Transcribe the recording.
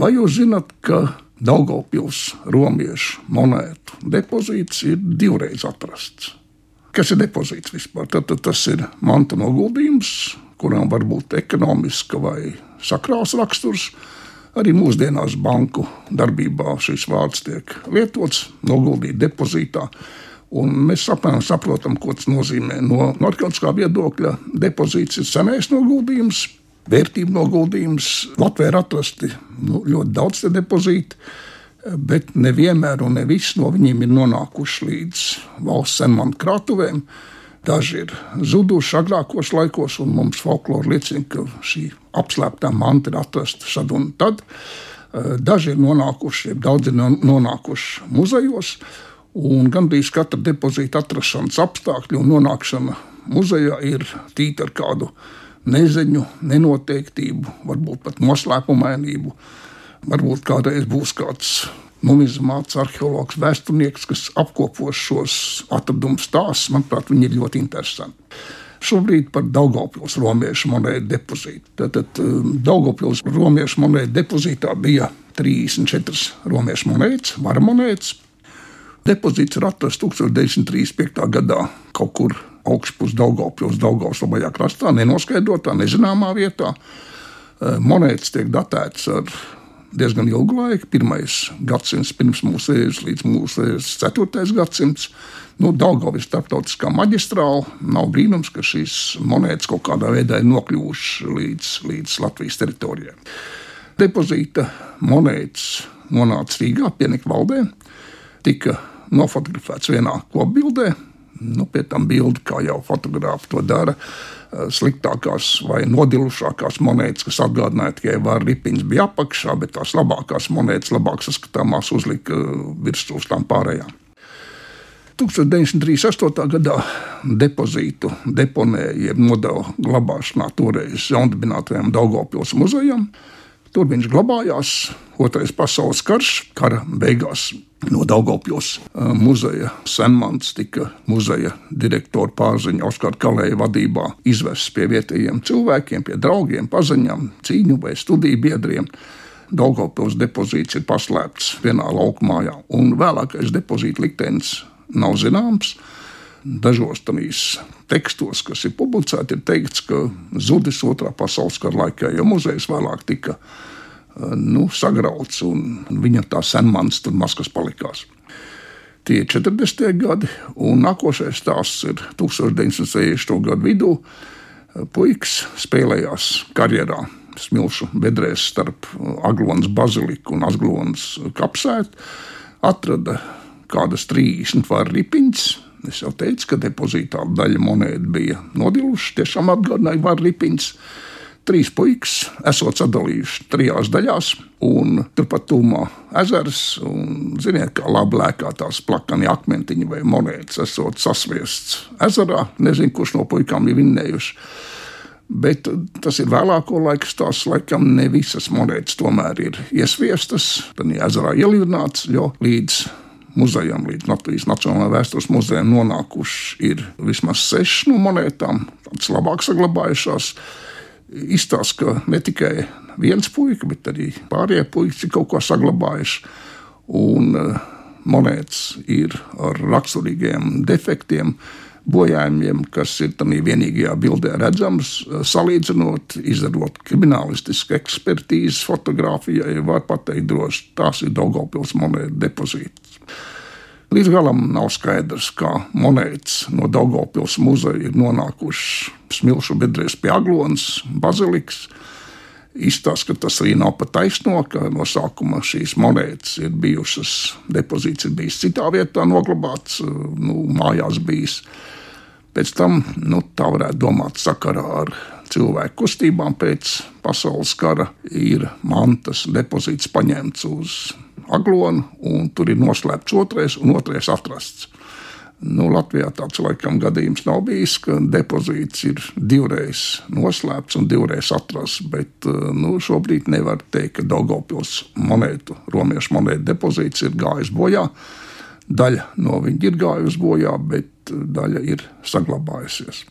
Vai jūs zināt, ka Daugopils romiešu monētu depozīts ir divreiz atrasts? Kas ir depozīts vispār? Tad, tad tas ir manta noguldījums, kuram var būt ekonomiska vai sakrāls raksturs. Arī mūsdienās banku darbībā šis vārds tiek lietots, noguldīt depozītā. Un mēs apmēram saprotam, ko tas nozīmē. No narkotiskā viedokļa depozīts ir senais noguldījums, vērtību noguldījums. Latvijā ir atrasti nu, ļoti daudz depozītu, bet nevienmēr un ne visi no viņiem ir nonākuši līdz valsts senmanu krātuvēm. Daži ir zuduši agrākos laikos, un mums folklore liecina, ka šī apslēptā manta ir atrasta šad un tad. Daži ir nonākuši, daudzi ir nonākuši muzejos, un gandrīz katra depozīta atrašanas apstākļi un nonākšana muzejā ir tīta ar kādu neziņu, nenoteiktību, varbūt pat noslēpumainību. Varbūt kādreiz būs kāds numizmāts, arheologs, vēsturnieks, kas apkopos šos atradumu stāstus. Manuprāt, viņi ir ļoti interesanti. Šobrīd par Daugopils romiešu monētu depozītu. Tātad um, Daugopils romiešu monētu depozītā bija 34 romiešu monētas, vara monētas. Depozīts ir atrasts 1935. gadā kaut kur augšpus Daugopils, Daugopils labajā krastā, nenoskaidrotā, nezināmā vietā. Monētas tiek datētas ar diezgan ilgu laiku. Pirmais gadsimts pirms mūsu ēras līdz mūsu ēras 4. gadsimts. Nu, Daudzpusīgā starptautiskā maģistrāla nav brīnums, ka šīs monētas kaut kādā veidā ir nokļuvušas līdz, līdz Latvijas teritorijai. Depozīta monētas nonāca Rīgā, Pienika valdē, tika nofotografēts vienā kopbildē. Nu, pie tam bildi, kā jau fotografi to dara, Eh, sliktākās vai nodilušākās monētas, kas atgādināja tikai vārdu ripiņas, bija apakšā, bet tās labākās monētas, labāk saskatāmās, uzlika eh, virsū uz tām pārējām. 1938. gadā depozītu deponēja, jeb nodeva glabāšanā toreiz jaundibinātajam Daugopils muzejam. Tur viņš glabājās. Otrais pasaules karš, kara beigās no Daugopils muzeja senmans tika muzeja direktora pārziņa Oskara Kalēja vadībā izvests pie vietējiem cilvēkiem, pie draugiem, paziņām, cīņu vai studiju biedriem. Daugopils depozīts ir paslēpts vienā laukumā, un vēlākais depozīta liktenis nav zināms. Dažos tekstos, kas ir publicēti, ir teikts, ka zudis otrā pasaules kara laikā, jo muzejs vēlāk tika eh, nu, sagrauts un viņa tā senmans tur maskas palikās. Tie ir 40. gadi, un nākošais stāsts ir 1960. gadu vidū. Puikas spēlējās karjerā smilšu bedrēs starp Aglonas baziliku un Aglonas kapsētu, atrada kādas 30 varu ripiņas, Es jau teicu, ka depozītā daļa monētu bija nodilušas, tiešām atgādināja ripiņas. Trīs puikas esot sadalījuši trijās daļās, un turpat tūmā ezers. Un, ziniet, kā labi lēkā tās plakani akmentiņi vai monētas, esot sasviests ezerā. Nezinu, kurš no puikām ir vinnējuši. Bet tas ir vēlāko laiku stāsts. Laikam ne visas monētas tomēr ir iesviestas, tad ezerā ielīdināts, jo līdz muzejam, līdz Latvijas Nacionālajā vēstures muzejam nonākuši ir vismaz sešas no monētām, tādas labāk saglabājušās. Izstāsta, ka ne tikai viens puika, bet arī pārējie puikas ir kaut ko saglabājuši. Un uh, monētas ir ar raksturīgiem defektiem, bojājumiem, kas ir tādā vienīgajā bildē redzams. Salīdzinot, izdarot kriminālistisku ekspertīzi, fotografijai, var pateikt, droši tās ir Daugopils monētu depozīti. Līdz galam nav skaidrs, kā monētas no Daugopils muzeja ir nonākušas smilšu bedrēs pie Aglonas bazilikas. Izstāsta, ka tas arī nav pa taisno, ka no sākuma šīs monētas ir bijušas, depozīts ir bijis citā vietā noglabāts, nu, mājās bijis. Pēc tam, nu, tā varētu domāt, sakarā ar cilvēku kustībām pēc pasaules kara ir mantas depozīts paņemts uz aglonu, un tur ir noslēpts otrais, un otrais atrasts. Nu, Latvijā tāds laikam gadījums nav bijis, ka depozīts ir divreiz noslēpts un divreiz atrasts. Bet nu, šobrīd nevar teikt, ka Daugopils monētu, romiešu monētu depozīts ir gājis bojā. Daļa no viņa ir gājusi bojā, bet daļa ir saglabājusies.